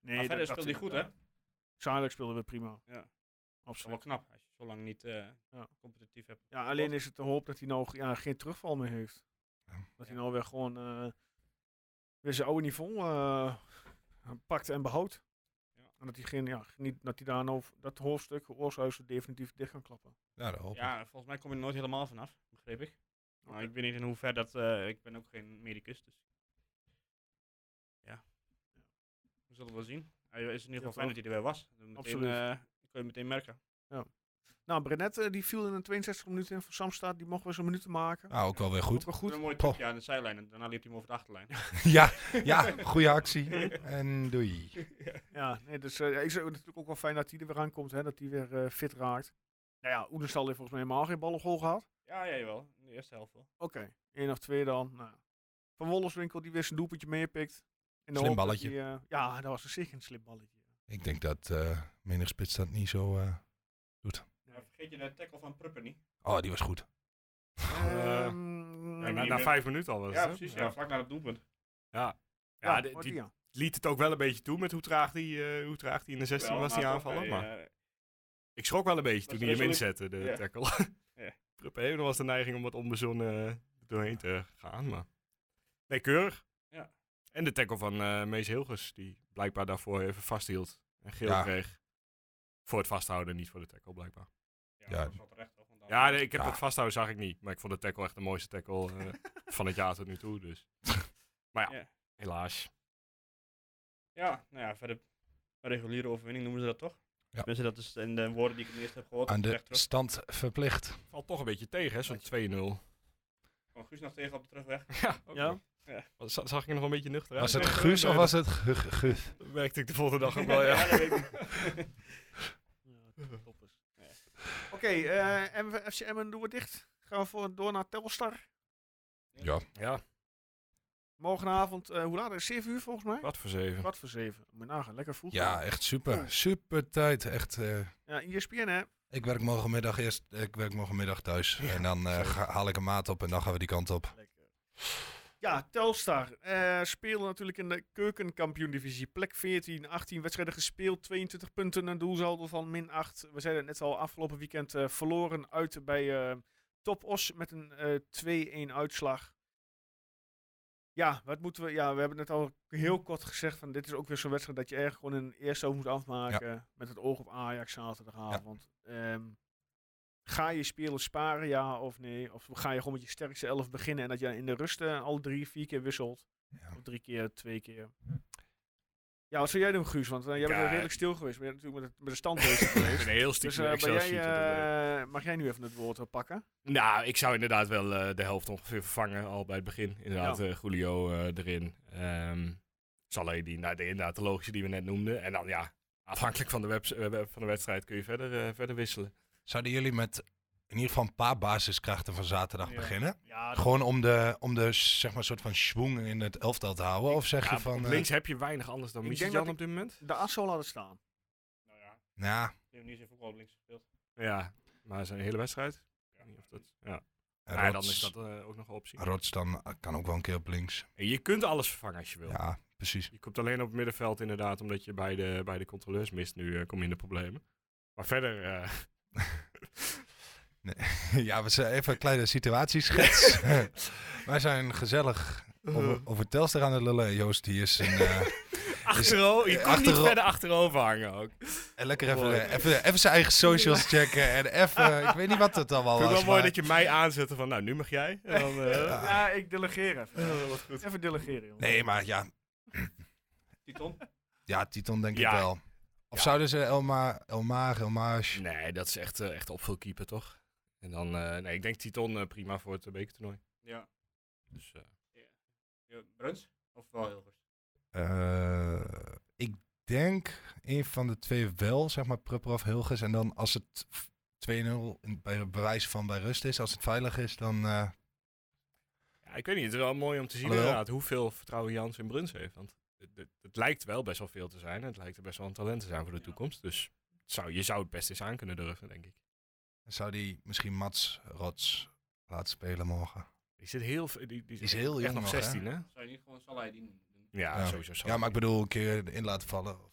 Nee, maar verder speelde hij goed, hè? Zadelijk speelde we prima. Ja. Dat Absoluut. wel knap als je zo lang niet eh, Ja. competitief hebt. Ja, alleen is het te hoop dat hij nou ja, geen terugval meer heeft. Ja. Dat hij nou weer gewoon eh, weer zijn oude niveau eh, pakt en behoudt. Ja. En dat hij, geen, ja, niet, dat hij daar nou dat hoofdstuk, Oorshuizen, definitief dicht kan klappen. Ja, dat hoop ik. Ja, volgens mij kom je er nooit helemaal vanaf, begreep ik. Maar ik weet niet in hoeverre dat... eh, ik ben ook geen medicus, dus... Ja. We zullen wel zien. Hij is in ieder geval fijn dat hij er weer was. Meteen, Absoluut. eh, dat kun je meteen merken. Nou, Brenet eh, die viel in de 62 minuten in voor Samstad. Die mocht weer zijn minuten maken. Ah, ook wel weer goed. Ook wel Goed. Een mooi Poh. trucje aan de zijlijn en daarna liep hij hem over de achterlijn. <laughs> ja, ja, <laughs> goede actie. En doei. Ja, nee, dus eh, ik zeg natuurlijk ook wel fijn dat hij er weer aankomt. Hè, dat hij weer eh, fit raakt. Nou ja, Oenestal heeft volgens mij helemaal geen bal op goal gehad. ja, ja, jawel. In de eerste helft wel. Oké, één of twee dan. Nou. Van Wollerswinkel die weer zijn doelpuntje meepikt. In de Slim balletje. ja, dat was een zeker een slim balletje. Ik denk dat eh menig spits dat niet zo eh. Ja, vergeet je de tackle van Pruppen niet. Oh, die was goed. Eh, Ehm, Ja, Ja, na, na vijf minuten al was Ja, het, hè? precies. Ja, vlak na het doelpunt. Ja, ja, ja, de- die ja. liet het ook wel een beetje toe met hoe traag die, eh, hoe traag die in de 16 Wel, was, die maar toch, aanvallen. hij, Maar eh, ik schrok wel een beetje Was toen hij hem resoluut. inzette, de Ja. tackle. <laughs> Ja. Pruppen heeft nog wel eens de neiging om wat onbezonnen eh, doorheen te gaan, maar... Nee, keurig. Ja. En de tackle van eh Mees Hilgers, die blijkbaar daarvoor even vasthield en geel Ja. kreeg. Voor het vasthouden, niet voor de tackle, blijkbaar. Ja, Ja. Ja, nee, ik heb Ja. het vasthouden zag ik niet. Maar ik vond de tackle echt de mooiste tackle eh, <laughs> van het jaar tot nu toe. Dus. Maar ja, Ja. helaas. Ja, nou ja, verder een reguliere overwinning noemen ze dat toch? Ja. Tenminste, dat is in de woorden die ik het eerst heb gehoord. Aan de stand verplicht. Valt toch een beetje tegen, hè, zo'n 2-0. Kwam Guus nog tegen op de terugweg. <laughs> Ja, ook Ja? Zag ik nog een beetje nuchter? Was het Guus of was het Gu- Gu- Guus? Merkte ik de volgende dag ook wel, <laughs> ja. dat weet ik. Oké, eh, en FC Emmen doen we dicht. Gaan we voor, door naar Telstar. Ja, Ja, Morgenavond, eh, hoe laat is het? 7 uur volgens mij? wat voor zeven. Kwart voor 7. Moet nagaan, lekker vroeg. ja echt super. Super tijd. Echt, eh, Ja, ESPN hè. ik werk morgenmiddag eerst. Ik werk morgenmiddag thuis. en dan eh, ga- haal ik een maat op en dan gaan we die kant op. Lekker. Ja, Telstar eh spelen natuurlijk in de keukenkampioen-divisie. Plek 14, 18 wedstrijden gespeeld, 22 punten, een doelsaldo van min 8. We zeiden het net al, afgelopen weekend eh, verloren uit bij eh Top Os met een eh 2-1 uitslag. Ja, wat moeten we... Ja, we hebben net al heel kort gezegd van dit is ook weer zo'n wedstrijd dat je erg gewoon een eerste over moet afmaken met het oog op Ajax zaterdagavond. Ehm, Ga je spelen sparen, ja of nee? Of ga je gewoon met je sterkste elf beginnen en dat je in de rust eh, al drie, vier keer wisselt? Ja. Of drie keer, twee keer? Ja, wat zou jij doen, Guus? Want eh, jij bent Ja. redelijk stil geweest. Je natuurlijk met, het, met de stand bezig <laughs> Ik geweest. ben heel Dus jij, aan het doen. eh, mag jij nu even het woord pakken? Nou, ik zou inderdaad wel eh, de helft ongeveer vervangen, al bij het begin. Inderdaad, Ja. eh, Julio eh, erin. Ehm Saleh, die, nou, de, inderdaad de logische die we net noemden. En dan ja, afhankelijk van de, van de wedstrijd kun je verder, eh, verder wisselen. Zouden jullie met in ieder geval een paar basiskrachten van zaterdag Ja. beginnen? Ja, Gewoon om de, om de zeg maar, soort van schwung in het elftal te houden? Of zeg Ja, je van... op eh, links heb je weinig anders dan ik Michel denk dat Jan op dit moment. de as zou laten staan. Nou ja, nou, ik heb niet zoveel links gespeeld. Ja, maar zijn hele wedstrijd. Ik weet niet of dat, ja. en Ja, dan is dat eh, ook nog een optie. Rots dan eh, kan ook wel een keer op links. En je kunt alles vervangen als je wil. Ja, precies. Je komt alleen op het middenveld inderdaad, omdat je bij de, bij de controleurs mist. Nu eh, kom je in de problemen. Maar verder, <laughs> eh, <laughs> ja, we zijn even een kleine situatieschets. <laughs> Wij zijn gezellig over, over Telstar aan het lullen. Joost, die is een... eh, achterover, je komt niet verder achterover hangen ook. en lekker even, even, even zijn eigen socials checken. En even... Ik weet niet wat het allemaal was. het wel mooi maar- dat je mij aanzet van, nou, nu mag jij. En dan, eh, Ja. Ja, ik delegeer even. wat goed. Even delegeren, jongen. Nee, maar ja, Titon? ja Titon denk Ja. ik wel. Of Ja. zouden ze Elma, Elmar, Elmage... Nee, dat is echt, eh, echt opvulkeeper, toch? En dan, eh, nee, ik denk Titon eh, prima voor het bekertoernooi. Ja. Dus, eh, ja. Bruns? Of wel Hilgers? Eh, ik denk een van de twee wel, zeg maar Prupper of Hilgers. En dan als het f- 2-0 in- bij bewijs van bij rust is, als het veilig is, dan... eh, ja, ik weet niet, het is wel mooi om te zien inderdaad hoeveel vertrouwen Jans in Bruns heeft. Want het, het, lijkt wel best wel veel te zijn. en Het lijkt er best wel een talent te zijn voor de Ja. toekomst. Dus het zou, je zou het best eens aan kunnen durven, denk ik. zou die misschien Mats Rots laten spelen morgen. Die zit heel, die, die, Die is heel echt jong nog nog, hè? 16, hè? Zou je niet gewoon Salah die doen? Ja, Ja. sowieso. zo. Ja, maar ik bedoel een keer erin laten vallen. Of,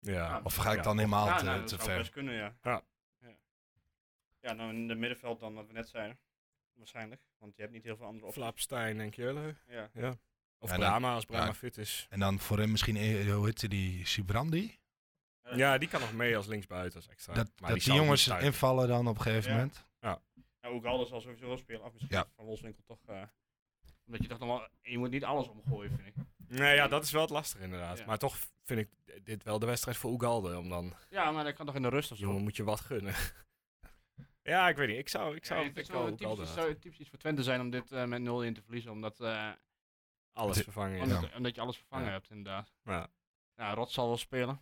Ja. of ga ik Ja. dan helemaal ja, te, nou, dat te zou ver? best kunnen, ja. Ja. Ja, ja nou in het middenveld dan wat we net zeiden. Waarschijnlijk. Want je hebt niet heel veel andere opties. Flapstein en Kjelle. Ja. Ja. Of Ja, dan- Brahma, als Brahma ja. fit is. En dan voor hem misschien, eh, hoe heette die, Sibrandi? Ja, die kan nog mee als linksbuiten als extra. dat Maar dat die, jongens invallen dan op een gegeven Ja. moment. Nou, ook alles zal sowieso wel spelen. Afgezien Ja. van Wolfswinkel toch. eh, omdat je toch nog wel. Je moet niet alles omgooien, vind ik. Nee, ja, dat is wel het lastige inderdaad. Ja. Maar toch vind ik dit wel de wedstrijd voor Ugalde. Om dan, Ja, maar dat kan toch in de rust of zo. jongen, moet je wat gunnen. <laughs> ja, ik weet niet. Ik zou, ik zou Ja, ik het zou typisch, zou typisch iets voor Twente zijn om dit eh, met 0 in te verliezen. Omdat, eh, alles vervangen. omdat, omdat je alles vervangen Ja. hebt, inderdaad. Ja. Ja, Rot zal wel spelen.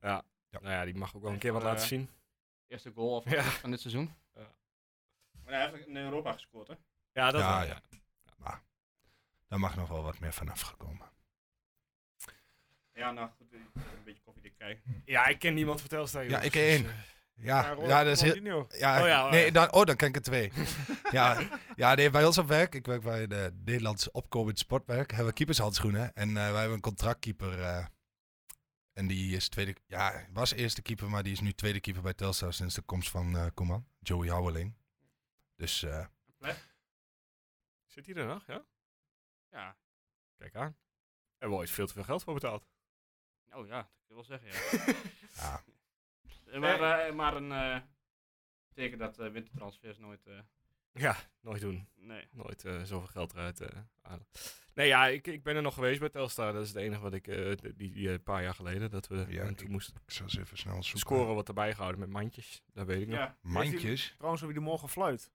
Ja. Ja. Nou ja, die mag ook wel een keer wat eh, laten zien. Eerste goal of Ja. van dit seizoen. Ja. Maar hij heeft in Europa gescoord, hè? Ja, dat Ja, wel, ja. Maar daar mag nog wel wat meer vanaf gekomen. Ja, nou goed, een beetje koffiedik kijken. Ja, ik ken niemand van Telstar. Ja, ik dus, één. eh, Ja, ja, dat is heel... Ja, Oh ja, oh nee, dan, oh, dan ken ik er twee. <laughs> ja, ja nee, bij ons op werk, ik werk bij de Nederlandse opkomend sportwerk, hebben we keepershandschoenen. En eh, wij hebben een contractkeeper. eh, en die is tweede, ja, was eerste keeper, maar die is nu tweede keeper bij Telstar sinds de komst van eh Koeman, Joey Houweling. Dus eh, Zit hij er nog? Ja? Ja, Kijk aan. Hebben we ooit veel te veel geld voor betaald. oh ja, dat je wel zeggen, ja. <laughs> <laughs> ja, Eh, maar, eh, maar een eh, teken dat eh, wintertransfers nooit... eh, Ja, nooit doen. nee. Nooit eh, zoveel geld eruit eh, halen. Nee, ja, ik, ik ben er nog geweest bij Telstar. Dat is het enige wat ik, eh, die, die eh, paar jaar geleden, dat we Ja, ik- moesten. ik zal eens even snel zoeken. Scoren wordt erbij gehouden met mandjes, dat weet ik nog. Mandjes. Trouwens, wie de morgen fluit.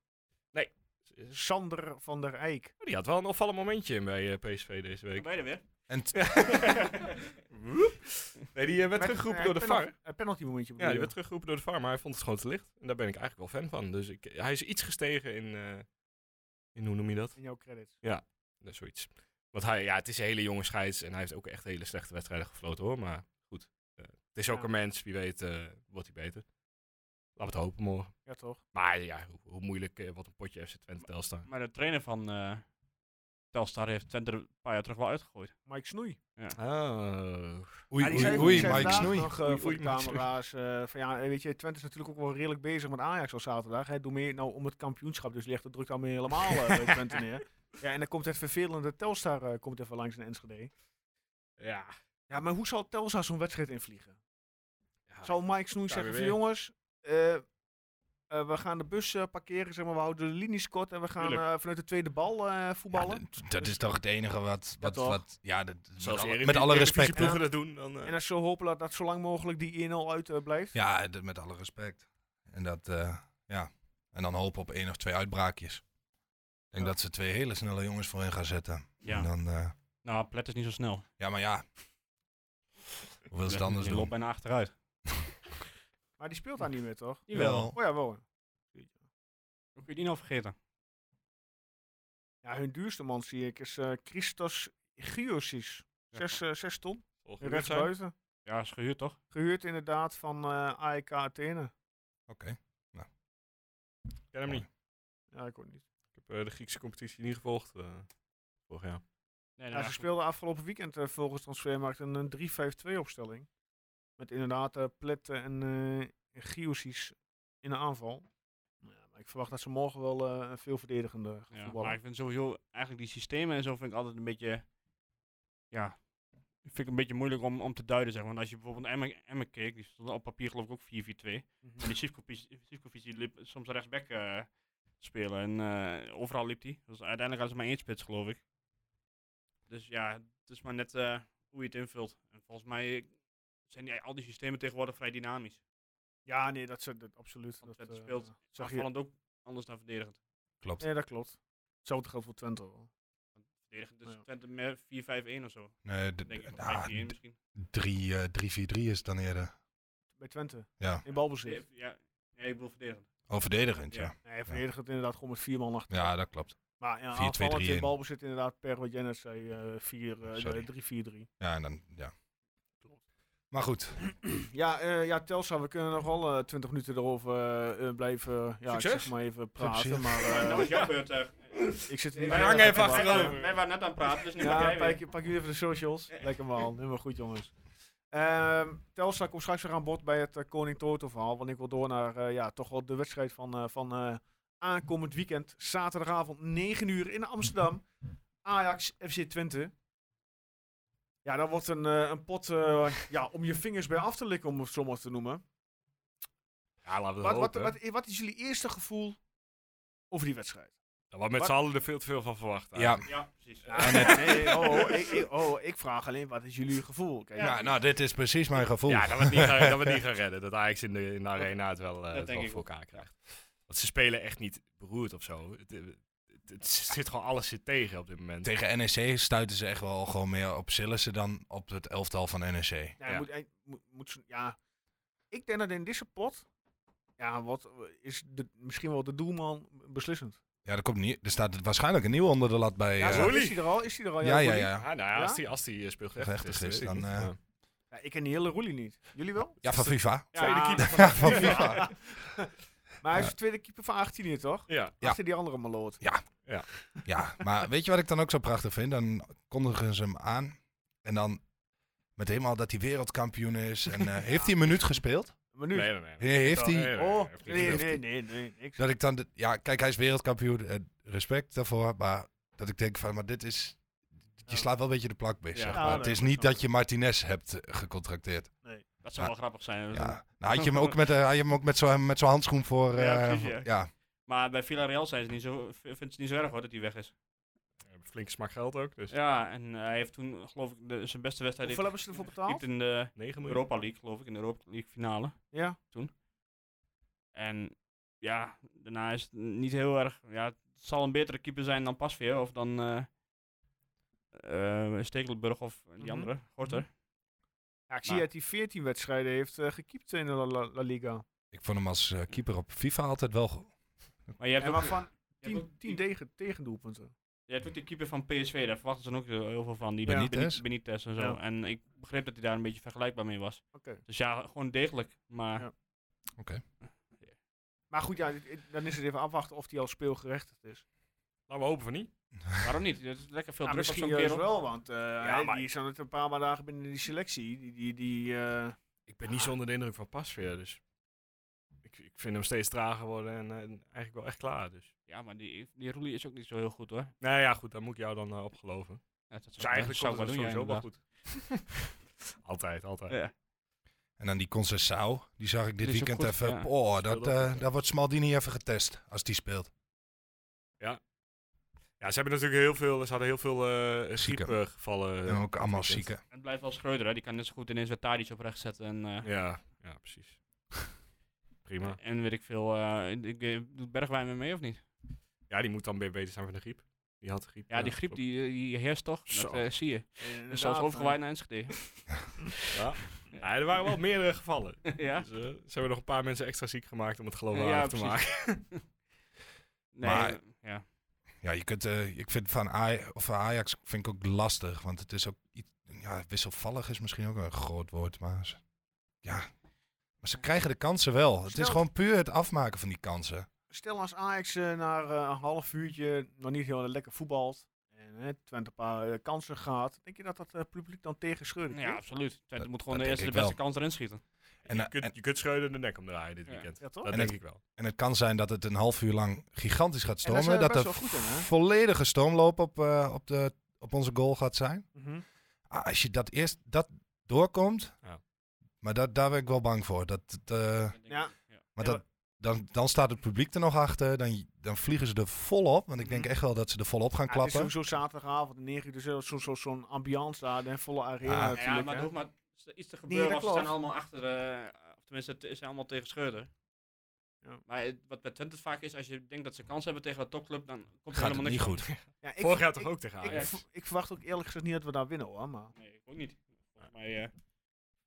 Sander van der Eyck. Oh, Die had wel een opvallend momentje in bij eh, PSV deze week. ben je er weer? En t- <laughs> nee, die eh, werd teruggeroepen door de VAR. Een penalty momentje Ja, die werd teruggeroepen door de VAR, maar hij vond het gewoon te licht. En daar ben ik eigenlijk wel fan van. Dus ik, hij is iets gestegen in, eh, in hoe noem je dat? In jouw credits. Dat is zoiets. Want hij, ja, het is een hele jonge scheids en hij heeft ook echt hele slechte wedstrijden gefloten hoor. Maar goed, eh, het is ook Ja. een mens, wie weet eh, wordt hij beter. Laten we het hopen morgen. Ja, toch? Maar ja, hoe, hoe moeilijk eh, wat een potje FC Twente Telstar. Maar de trainer van eh Telstar heeft Twente een paar jaar terug wel uitgegooid. Mike Snoei. Oh. Oei, Ja, die oei, oei, die Mike Snoei. Nog, Oei, voor oei, camera's. eh, van, ja, weet je, Twente is natuurlijk ook wel redelijk bezig met Ajax al zaterdag. Hè. Doe meer nou om het kampioenschap. Dus ligt de druk dan weer helemaal eh, bij <laughs> Twente neer. Ja, en dan komt het vervelende Telstar eh, komt even langs in Enschede. Ja. Ja, maar hoe zal Telstar zo'n wedstrijd invliegen? ja. Zal Mike Snoei zeggen van jongens, eh, we gaan de bus eh, parkeren, zeg maar, we houden de linies kort en we gaan eh, vanuit de tweede bal eh, Ja, voetballen. dat, dat is toch het enige wat... wat, toch? wat ja, dat, met, Zoals alle, Eredivisie- met alle respect. hè. Eredivisie-ploegen dat doen, dan... en dan zo hopen dat, dat zo lang mogelijk die 1-0 uit eh, blijft. Ja, met alle respect. En dat, eh, ja. En dan hopen op één of twee uitbraakjes. Ik denk Ja. dat ze twee hele snelle jongens voorin gaan zetten. Ja. En dan, eh, Nou, Plet is niet zo snel. ja, maar ja. Hoe wil ze het anders doen? loopt bijna achteruit. Maar die speelt daar niet meer, toch? Jawel. Oh ja, wel. Hoe kun je die nou vergeten? Ja, hun duurste man zie ik is eh Christos Giosis. Zes, eh, zes ton. zal gehuurd Rechts zijn. buiten. Ja, is gehuurd toch? Gehuurd inderdaad van eh AEK Athene. Oké. Ik ken hem niet. Ja, ik ook niet. Ik heb eh, de Griekse competitie niet gevolgd eh, vorig jaar. Nee, Ja, ze speelden afgelopen weekend eh, volgens Transfermarkt een, een 3-5-2 opstelling. Met inderdaad eh Pletten en eh Giosis in de aanval. Ja, maar ik verwacht dat ze morgen wel eh, veel verdedigender gaan Ja, maar ik vind sowieso eigenlijk die systemen en zo vind ik altijd een beetje, ja, vind ik een beetje moeilijk om, om te duiden zeg. Want als je bijvoorbeeld Emmen, Emmen keek, die stond op papier geloof ik ook 4-4-2. Mhm. En die Sivkovic die liep soms rechtsback spelen en overal liep hij. Dus uiteindelijk hadden ze maar één spits geloof ik. Dus ja, het is maar net hoe je het invult. En volgens mij zijn die, al die systemen tegenwoordig vrij dynamisch. Ja, nee, dat, is dat absoluut. Want Dat, eh, speelt zag je. Ook anders dan verdedigend. Klopt. Nee, dat klopt. Hetzelfde geldt voor Twente. wel. Verdedigend is Ja. Twente meer 4-5-1 of zo. Nee, Denk ik. d- ah, 5-4-1 d- misschien. drie, eh, 3-4-3 is het dan eerder. Bij Twente. Ja. In balbezit. Ja, ja, ik bedoel verdedigend. Oh, verdedigend, ja. Ja. Nee, verdedigen het inderdaad gewoon met vier man achter. Ja, dat klopt. Maar ja, 4-2-3 aanvallend in in. balbezit inderdaad per wat jij net zei, eh, vier, eh, Sorry. 3-4-3. Ja, en dan, ja. Maar goed, Ja, eh ja, Telstra, we kunnen nog wel eh 20 minuten erover eh, eh, blijven, ja, ik zeg maar even praten. Succes. <laughs> Maar eh, nou is jouw beurt. eh. ik zit er niet Wij hangen even achterover. Wij waren net aan het praten, dus nu Ja, jij pak, pak jullie even de socials. <laughs> Lekker man, helemaal goed jongens. Ehm Telstra komt straks weer aan bod bij het eh, Koning Toto verhaal. Want ik wil door naar eh, ja, toch wel de wedstrijd van, eh, van eh, aankomend weekend. Zaterdagavond 9 uur in Amsterdam. Ajax FC Twente. Ja, dat wordt een, eh, een pot eh, ja, om je vingers bij af te likken, om het zo maar te noemen. Ja, laten we Wat, het wat, hopen. wat, wat is jullie eerste gevoel over die wedstrijd? We hadden met wat- z'n allen er veel te veel van verwacht. ja. eigenlijk. Ja, precies. Ja, nee, nee, oh, oh, ik, ik- oh, ik vraag alleen, wat is jullie gevoel? Kijk, ja, nou, dit is precies mijn gevoel. Ja, dat we het niet gaan, dat we niet <laughs> gaan redden. Dat Ajax in de, in de arena het wel, eh, het wel voor elkaar krijgt. Want ze spelen echt niet beroerd of zo. Het, het, zit gewoon alles zit tegen op dit moment. Tegen NEC stuiten ze echt wel gewoon meer op Sillissen dan op het elftal van NEC. Ja. Moet, moet, ja, ik denk dat in deze pot, ja, wat is de, misschien wel de doelman beslissend. Ja, er, komt niet, er staat waarschijnlijk een nieuwe onder de lat bij. Ja, eh, is hij er al? Is hij er al? ja, ja, ja. Ja, nou ja, als Ja? die, als die eh, speelt Echt is, dan, eh, Ja. Ja, ik ken die hele Roelie niet. Jullie wel? Ja, van FIFA. Tweede keeper van Ja, van <laughs> FIFA. Maar hij is de tweede keeper van 18 hier, toch? Ja. Ja. Achter die andere maloot. Ja, maar weet je wat ik dan ook zo prachtig vind? Dan kondigen ze hem aan. En dan met helemaal dat hij wereldkampioen is. En eh, <laughs> heeft hij een minuut gespeeld? Maar nu? Nee, nee, nee. Nee, heeft hij? Nee, nee, nee, oh, nee, nee, nee, nee, niks. Dat ik dan... de- ja, kijk, hij is wereldkampioen. eh, respect daarvoor. Maar dat ik denk van, maar dit is... Je Ja. slaat wel een beetje de plak bij, Ja. zeg Ja, maar. nee, Het is niet dat je Martinez hebt eh, gecontracteerd. Dat zou wel grappig zijn. Ja. Nou, had je hem ook met, eh, had je hem ook met zo'n met zo'n handschoen voor... Ja, eh, precies, ja. Maar bij Villarreal zijn ze niet zo, vindt ze niet zo erg hoor dat hij weg is. Flinke smak geld ook. Dus Ja, en eh, hij heeft toen geloof ik de, zijn beste wedstrijd Hoeveel hebben ze ervoor betaald? in de 9 miljoen. Europa League, geloof ik, in de Europa League finale. Ja. En ja, daarna is het niet heel erg. Ja, het zal een betere keeper zijn dan Pasveer of dan, eh eh Stekelenburg of die Mhm. andere, Gorter. Ja, ik zie Maar- dat hij 14 wedstrijden heeft eh gekiept in de La, La- La Liga. Ik vond hem als keeper op FIFA altijd wel goed. Maar je hebt, En ook, waarvan je hebt ook 10 die- 10 tegen, tegendoelpunten. je hebt ook die keeper van PSV, daar verwachten ze dan ook heel veel van. Die Benitez, Benitez? Benitez en zo. Ja. En ik begreep dat hij daar een beetje vergelijkbaar mee was. Oké. Dus ja, gewoon degelijk. Maar Ja. Oké. Maar goed, ja, dan is het even afwachten of hij al speelgerechtigd is. Laten we hopen van niet. <laughs> waarom niet? Het is lekker veel Ja, druk op misschien zo'n juist kerel. wel, want eh, hij- maar- die is een paar dagen binnen die selectie. Die, die, die, eh, Ik ben niet zo onder de indruk van Pasveer, dus vind hem steeds trager worden en, eh, en eigenlijk wel echt klaar. Dus. Ja, maar die, die Roelie is ook niet zo heel goed hoor. Nou ja, goed, daar moet ik jou dan eh, op geloven. Ja, dat Dus zou, eigenlijk zou ik het ja, sowieso wel goed. <laughs> altijd, altijd. Ja. En dan die Concessao, die zag ik dit Die weekend goed, even. ja. Oh, dat, eh, ja. daar wordt Smaldini even getest als die speelt. Ja, ze hebben natuurlijk heel veel, ze hadden heel veel eh Zieken. griepgevallen. En ook allemaal zieken. zieken. Het blijft wel Schreuder, hè. die kan net zo goed ineens weer Tadic op rechts zetten. En, eh, Ja, ja, precies. Prima. en weet ik veel, eh, ik, eh, doet Bergwijn weer mee of niet? Ja, die moet dan weer beter zijn van de griep. Die had de griep. Ja, die griep die, die heerst toch? Zo. Dat eh, zie je. inderdaad, Dus zelfs eh, overgewaaid naar Enschede. <laughs> Ja. Ja, er waren wel meerdere gevallen. <laughs> ja? Dus, eh, ze hebben nog een paar mensen extra ziek gemaakt om het Ja, geloofwaardig te precies. maken. <laughs> Nee, Maar- eh, ja. Ja, je kunt, eh, ik vind van Aj of van Ajax vind ik ook lastig, want het is ook iets, ja, wisselvallig is misschien ook een groot woord, maar ja, maar ze krijgen de kansen wel. Het is gewoon puur het afmaken van die kansen. Stel als Ajax eh, na eh, een half uurtje nog niet heel lekker voetbalt. En Twente een paar eh, kansen gaat. Denk je dat dat publiek dan tegen Schreuder ja, absoluut. Twente Dat- moet gewoon de eerste de beste kans erin schieten. En, je, kunt, en- je kunt Schreuder de nek omdraaien dit Ja. weekend. Ja, toch? Dat En denk het- ik wel. En het kan zijn dat het een half uur lang gigantisch gaat stormen. Dat er volledige stoomloop op, eh, op, de, op onze goal gaat zijn. Mhm. Ah, als je dat eerst dat doorkomt, Ja. Maar dat, daar ben ik wel bang voor. Dat, eh, Ja. maar Ja, dat, dan, dan staat het publiek er nog achter. Dan, dan vliegen ze er volop. Want ik denk Mhm. echt wel dat ze er volop gaan Ja, het is klappen. sowieso zaterdagavond, de 9 uur, dus zo- zo- zo- zo'n ambiance daar, de volle arena Ja. natuurlijk. Ja, maar er hoeft maar iets te gebeuren. of ze staan klopt. allemaal achter, eh, of tenminste, het is allemaal tegen Schreuder. Ja. Maar het- wat bij Twente vaak is, als je denkt dat ze kans hebben tegen een topclub, dan komt er het helemaal niet niks goed. <laughs> Ja, ik Vorig jaar toch ik- ook tegen Ik, Ajax? ik verwacht ook eerlijk gezegd niet dat we daar winnen hoor. Maar. Nee, ik ook niet. Mij eh,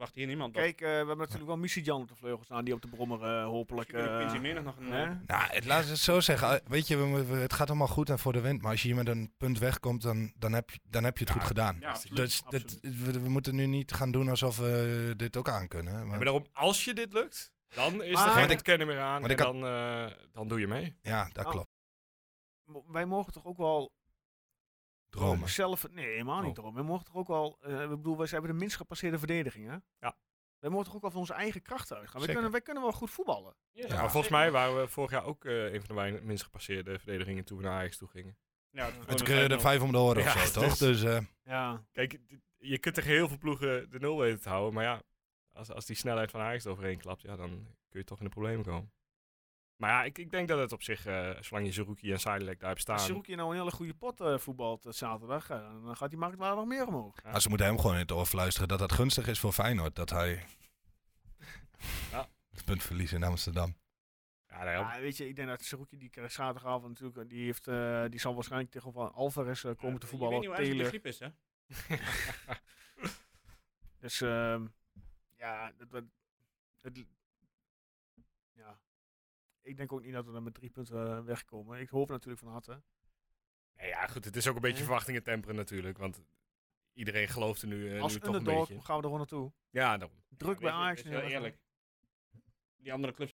verwacht hier niemand. Kijk, eh, we hebben natuurlijk wel Missy Jan op de vleugel staan, die op de brommer eh, hopelijk. Eh, Quincy Menig nog een... Nou, het, laat het zo zeggen. Weet je, we, we- we- het gaat allemaal goed en voor de wind. Maar als je hier met een punt wegkomt, dan, dan, heb, je, dan heb je het Ja, goed gedaan. ja, absoluut. dus dit, we, we moeten nu niet gaan doen alsof we dit ook aankunnen. Ja, Maar, maar daarom, als je dit lukt, dan is Maar- er geen ontkennen meer aan. En had- dan, eh, dan doe je mee. ja, dat Oh. klopt. Wij mogen toch ook wel Dromen. zelf. Nee, helemaal niet Oh. dromen. Mogen toch ook wel. eh, ik bedoel, wij hebben de minst gepasseerde verdediging, hè? Ja. Wij mogen toch ook wel van onze eigen krachten uitgaan. Wij kunnen, wij kunnen wel goed voetballen. ja, Ja, maar volgens mij waren we vorig jaar ook eh, een van de minst gepasseerde verdedigingen toen we naar Ajax toe gingen. Ja, het er 5-0. vijf om de oren Ja, of zo, dus- <laughs> toch? Dus eh, Ja. Kijk, je kunt tegen heel veel ploegen de nul weten te houden. Maar ja, als, als die snelheid van Ajax er overheen klapt, ja, dan kun je toch in de problemen komen. Maar ja, ik, ik denk dat het op zich, eh, zolang je Zerouki en Sidelek daar hebt Als staan... Zerouki nou een hele goede pot eh, voetbalt eh, zaterdag, dan gaat die marktwaarde nog meer omhoog. Ja. ze moeten hem gewoon in het oor fluisteren dat dat gunstig is voor Feyenoord. Dat hij Ja. het punt verliest in Amsterdam. Ja. Ja, weet je, ik denk dat Zerouki die krijgt zaterdagavond natuurlijk, die, heeft, eh, die zal waarschijnlijk tegen Alvarez komen te Je weet voetballen. niet hoe Taylor. griep is, hè? <laughs> Dus ehm, ja, dat, dat, ik denk ook niet dat we er met drie punten eh, wegkomen. Ik hoop natuurlijk van harte. Nee, ja, goed, het is ook een beetje Ja. verwachtingen temperen natuurlijk. Want iedereen gelooft er nu, eh, Als nu toch een beetje. gaan we er gewoon naartoe. Ja, daarom. Druk bij Ajax heel eerlijk. Die andere clubs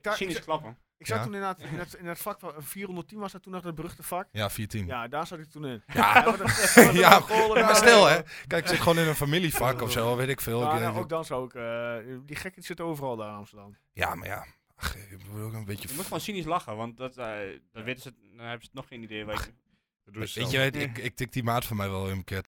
Ik, dacht- Cynisch klappen. ik zat Ja. toen inderdaad in het, in het vak van 410 was dat toen nog het beruchte vak. Ja, 14. Ja, daar zat ik toen in. Ja. wat een- <laughs> wat een Ja, Mongolen maar daar. stil hè. Kijk, ik zit gewoon in een familievak of zo, weet ik veel. Ja, Ik, nou, ook dan zou ik. eh, die gekken zitten overal daar in Amsterdam. Ja, maar ja. Ach, ik moet ook een beetje... Je moet gewoon cynisch lachen, want dat, eh dan weten ze, dan hebben ze nog geen idee. Weet je. Dat Weet zelf. je, ik, ik tik die maat van mij wel een keer